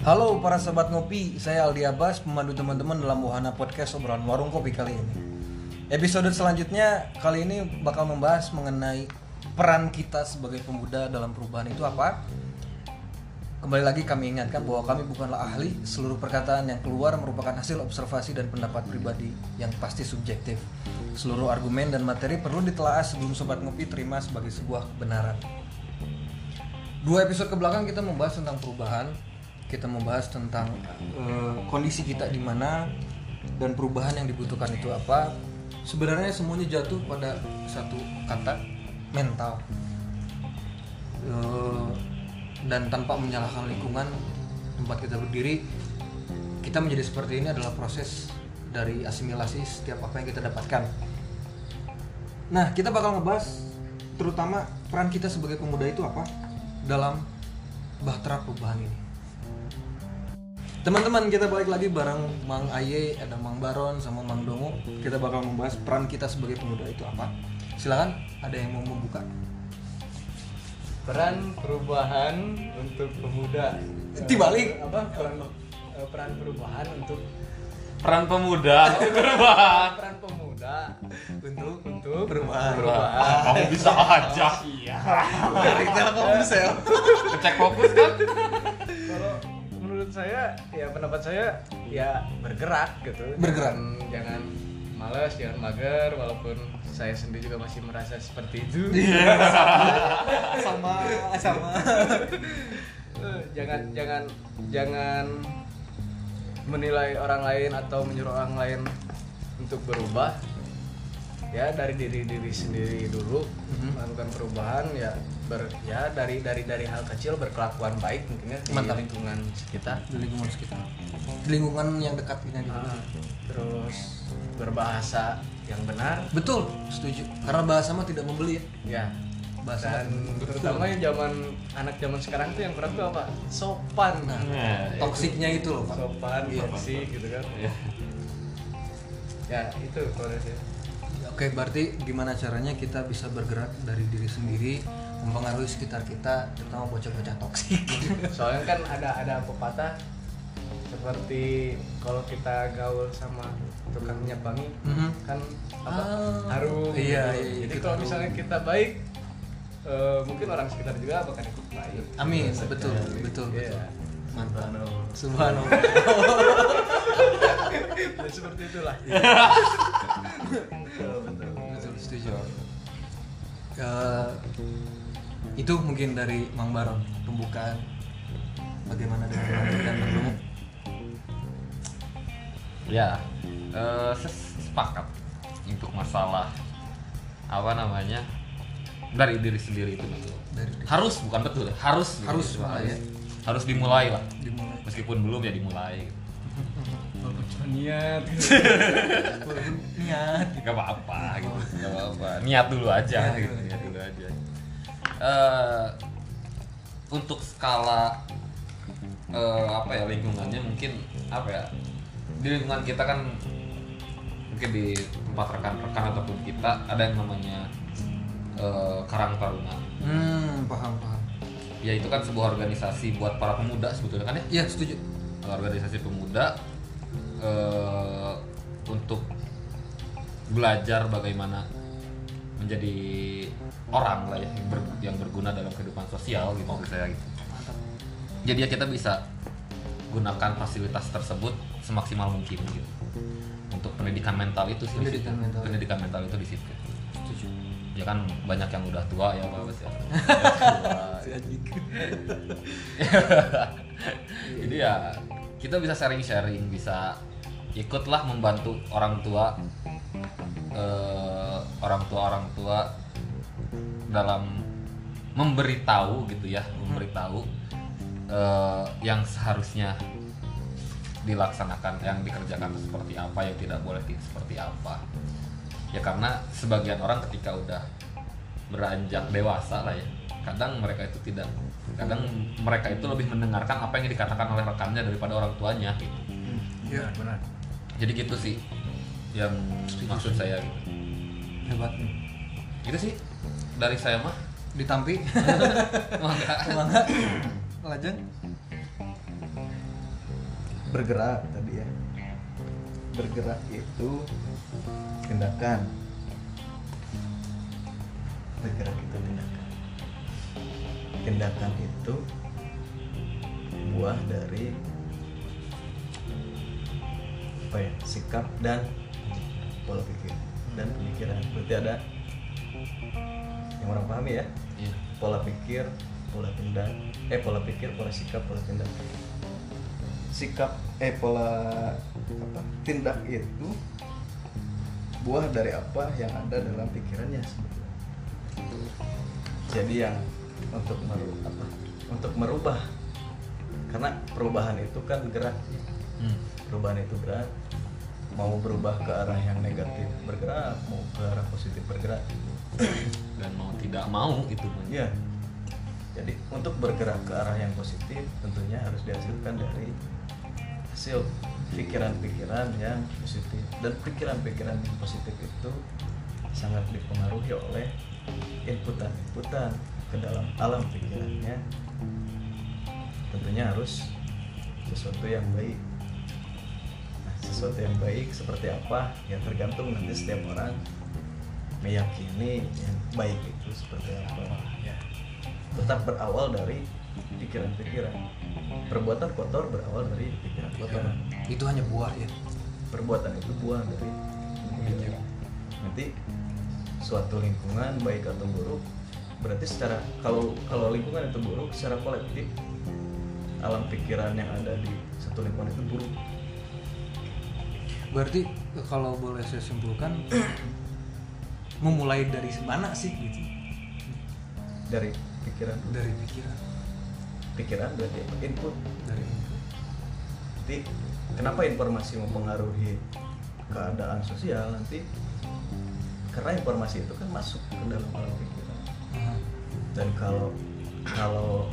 Halo para sobat ngopi, saya Aldi Abbas, pemandu teman-teman dalam Wahana Podcast obrolan warung kopi kali ini. Episode selanjutnya kali ini bakal membahas mengenai peran kita sebagai pemuda dalam perubahan itu apa. Kembali lagi kami ingatkan bahwa kami bukanlah ahli, seluruh perkataan yang keluar merupakan hasil observasi dan pendapat pribadi yang pasti subjektif. Seluruh argumen dan materi perlu ditelaah sebelum sobat ngopi terima sebagai sebuah kebenaran. Dua episode ke belakang kita membahas tentang perubahan, kita membahas tentang eh, kondisi kita di mana dan perubahan yang dibutuhkan itu apa. Sebenarnya semuanya jatuh pada satu kata mental. Eh, dan tanpa menyalahkan lingkungan tempat kita berdiri, kita menjadi seperti ini adalah proses dari asimilasi setiap apa yang kita dapatkan. Nah, kita bakal ngebahas terutama peran kita sebagai pemuda itu apa dalam bahtera perubahan ini. Teman-teman, kita balik lagi bareng Mang Aye, ada Mang Baron sama Mang Dongo. Kita bakal membahas peran kita sebagai pemuda itu apa. Silakan, ada yang mau membuka. peran perubahan untuk pemuda Dibalik. apa peran eh, peran perubahan untuk peran pemuda perubahan peran pemuda Untuk untuk Perubahan. perubahan kamu bisa aja iya dari Telkomsel. ngecek fokus kan kalau menurut saya ya pendapat saya ya bergerak gitu Bergerak. jangan, jangan males jangan mager walaupun saya sendiri juga masih merasa seperti itu sama sama. Eh, jangan jangan jangan menilai orang lain atau menyuruh orang lain untuk berubah ya dari diri diri sendiri dulu Mhm. melakukan perubahan ya ber ya dari dari dari hal kecil berkelakuan baik mungkin ya di Mantap. lingkungan sekitar Di lingkungan sekitar. Di lingkungan yang dekat ini. Ah, terus berbahasa yang benar Betul, setuju. Karena bahasa mah tidak membeli ya. ya Bahasa dan terutama yang zaman anak zaman sekarang tuh yang berat tuh apa sopan Nah, Nah, toksiknya itu loh, Pak. sopan Iya. toksik gitu kan Iya. ya itu kalau saya Oke, berarti gimana caranya kita bisa bergerak dari diri sendiri, mempengaruhi sekitar kita, terutama bocah-bocah toksik. soalnya kan ada ada pepatah seperti kalau kita gaul sama tukang minyak wangi Mhm. kan apa Ah, harum iya, gitu. iya, iya, jadi kita kalau harum. misalnya kita baik eh, mungkin orang sekitar juga bakal ikut baik Amin, Iya, betul, iya. betul, Iya. betul. Mantap. Subhanallah. Subhanallah. Ya, seperti itulah betul betul betul, setuju. Eh, itu mungkin dari Mang Baron pembukaan bagaimana dengan Mang dan Mang Dungu. ya eh, ses- sepakat untuk masalah apa namanya dari diri sendiri itu betul Dari diri. harus bukan betul harus Harus gitu, malah ya. harus dimulai lah dimulai. meskipun belum ya dimulai niat. Walaupun niat. Gak apa-apa gitu. Gak apa-apa. Niat dulu aja Niat gitu. niat dulu. aja. Eh, untuk skala eh, apa ya lingkungannya mungkin apa ya di lingkungan kita kan mungkin di tempat rekan-rekan ataupun kita ada yang namanya eh, Karang Taruna. Hmm, paham paham. ya itu kan sebuah organisasi buat para pemuda sebetulnya kan ya? Iya, setuju. organisasi pemuda eh, untuk belajar bagaimana menjadi orang lah ya yang, ber- yang berguna dalam kehidupan sosial gitu maksud saya gitu. Jadi ya kita bisa gunakan fasilitas tersebut semaksimal mungkin gitu. Untuk pendidikan mental itu sih. Pendidikan mental. Pendidikan mental itu di situ. Setuju. Ya kan banyak yang udah tua ya Pak Bas ya. Jadi ya kita bisa sharing-sharing, bisa ikutlah membantu orang tua, eh, orang tua orang tua dalam memberitahu gitu ya, memberitahu eh, yang seharusnya dilaksanakan, yang dikerjakan itu seperti apa, yang tidak boleh seperti apa. Ya karena sebagian orang ketika udah beranjak dewasa lah ya, kadang mereka itu tidak kadang mereka itu lebih mendengarkan apa yang dikatakan oleh rekannya daripada orang tuanya gitu. Iya, benar Jadi gitu sih yang maksud saya gitu. hebat. Itu sih. Dari saya mah. ditampi. Mangga. mangga. Lajeng bergerak tadi ya. Bergerak itu tindakan. Bergerak itu tindakan. Tindakan itu buah dari apa ya sikap dan pola pikir dan pemikiran. Berarti ada yang orang pahami ya? Iya. pola pikir pola tindak eh pola pikir pola sikap pola tindak. Sikap eh pola apa tindak itu buah dari apa yang ada dalam pikirannya sebetulnya. Jadi yang untuk merubah apa untuk merubah. Karena perubahan itu kan gerak Hmm. perubahan itu gerak mau berubah ke arah yang negatif bergerak mau ke arah positif bergerak Dan mau tidak mau itu pun. Ya. Jadi untuk bergerak ke arah yang positif tentunya harus dihasilkan dari hasil pikiran-pikiran yang positif dan pikiran-pikiran yang positif itu sangat dipengaruhi oleh inputan-inputan ke dalam alam pikirannya tentunya harus sesuatu yang baik sesuatu yang baik seperti apa ya tergantung nanti setiap orang meyakini yang baik itu seperti apa. Ya. Tetap berawal dari pikiran-pikiran. Perbuatan kotor berawal dari pikiran. Kotor itu hanya buah ya. Perbuatan itu buah dari pikiran. Nanti suatu lingkungan baik atau buruk berarti secara kalau kalau lingkungan itu buruk secara kolektif alam pikiran yang ada di satu lingkungan itu buruk berarti kalau boleh saya simpulkan memulai dari mana sih gitu? Dari pikiran. Dari pikiran. Pikiran berarti input. Dari nanti kenapa informasi mempengaruhi keadaan sosial? Nanti karena informasi itu kan masuk ke dalam alam pikiran. Dan kalau kalau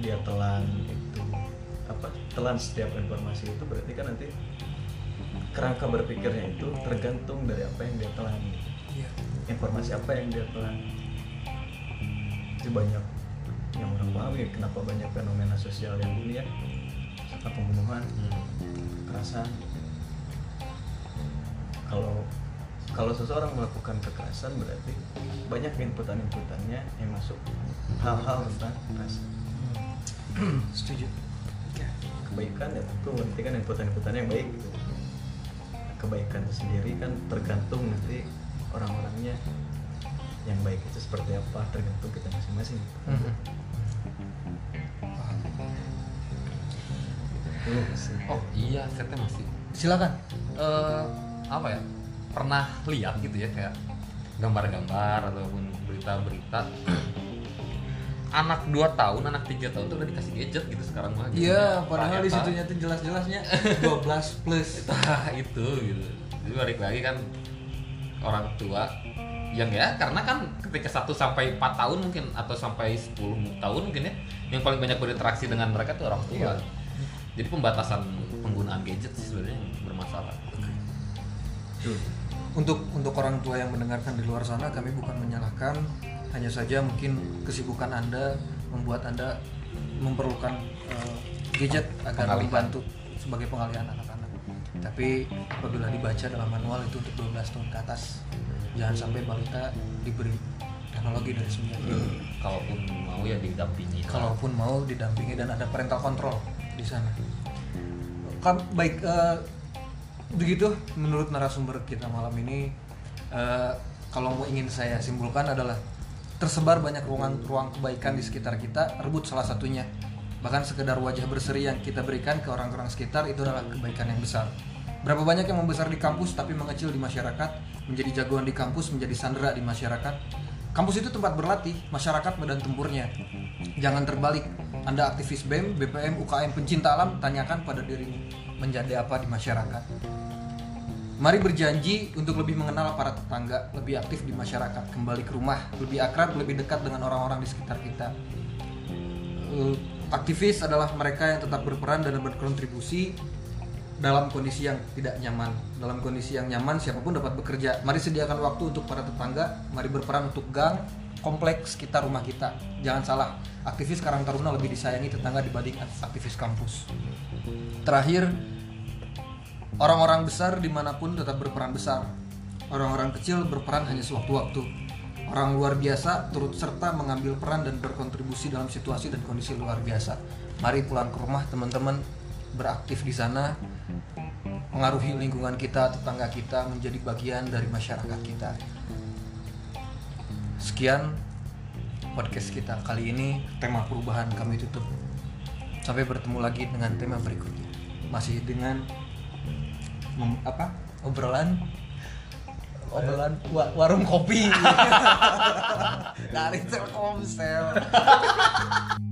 dia telan itu apa telan setiap informasi itu berarti kan nanti kerangka berpikirnya itu tergantung dari apa yang dia telan Iya. informasi apa yang dia telan itu banyak yang orang pahami kenapa banyak fenomena sosial yang dunia misalkan pembunuhan Hmm. kekerasan kalau kalau seseorang melakukan kekerasan berarti banyak inputan-inputannya yang masuk hal-hal tentang kekerasan setuju kebaikan ya tentu berarti kan inputan-inputannya yang baik gitu. Kebaikan itu sendiri kan tergantung nanti orang-orangnya yang baik itu seperti apa tergantung kita masing-masing Mhm. Sih. Oh iya, saya masih silakan eh apa ya pernah lihat gitu ya kayak gambar-gambar ataupun berita-berita anak 2 tahun anak 3 tahun tuh udah dikasih gadget gitu sekarang mah gitu. Iya, Ya, padahal di situnya tuh jelas-jelasnya 12 plus. Nah, itu gitu jadi balik lagi kan orang tua yang ya karena kan ketika 1 sampai 4 tahun mungkin atau sampai 10 tahun mungkin ya yang paling banyak berinteraksi dengan mereka tuh orang tua Iya. jadi pembatasan penggunaan gadget sih sebenarnya bermasalah Tuh. Untuk untuk orang tua yang mendengarkan di luar sana, kami bukan menyalahkan, hanya saja mungkin kesibukan Anda membuat Anda memerlukan eh, gadget agar Pengalihan. membantu sebagai pengalihan anak-anak. Tapi apabila dibaca dalam manual itu untuk 12 tahun ke atas, jangan sampai balita diberi teknologi dari sembilan ini. kalaupun mau ya didampingi kalaupun mau didampingi dan ada parental control di sana. Kam- baik eh, begitu menurut narasumber kita malam ini eh, kalau mau ingin saya simpulkan adalah tersebar banyak ruang ruang kebaikan di sekitar kita rebut salah satunya. Bahkan sekedar wajah berseri yang kita berikan ke orang-orang sekitar itu adalah kebaikan yang besar. Berapa banyak yang membesar di kampus tapi mengecil di masyarakat menjadi jagoan di kampus menjadi sandera di masyarakat. Kampus itu tempat berlatih masyarakat medan tempurnya jangan terbalik. Anda aktivis BEM, BPM, UKM pencinta alam tanyakan pada dirimu menjadi apa di masyarakat Mari berjanji untuk lebih mengenal para tetangga, lebih aktif di masyarakat, kembali ke rumah, lebih akrab, lebih dekat dengan orang-orang di sekitar kita. Eh, Aktivis adalah mereka yang tetap berperan dan berkontribusi dalam kondisi yang tidak nyaman. Dalam kondisi yang nyaman, siapa pun dapat bekerja. Mari sediakan waktu untuk para tetangga, mari berperan untuk gang, kompleks sekitar rumah kita. Jangan salah, aktivis Karang Taruna lebih disayangi tetangga dibanding aktivis kampus. Terakhir, orang-orang besar di mana pun tetap berperan besar. Orang-orang kecil berperan hanya sewaktu-waktu. Orang luar biasa turut serta mengambil peran dan berkontribusi dalam situasi dan kondisi luar biasa. Mari pulang ke rumah teman-teman beraktif di sana, mengaruhi lingkungan kita, tetangga kita, menjadi bagian dari masyarakat kita. Sekian podcast kita kali ini tema perubahan kami tutup. Sampai bertemu lagi dengan tema berikutnya. Masih dengan mem- apa? Obrolan obrolan wa- warung kopi dari Telkomsel.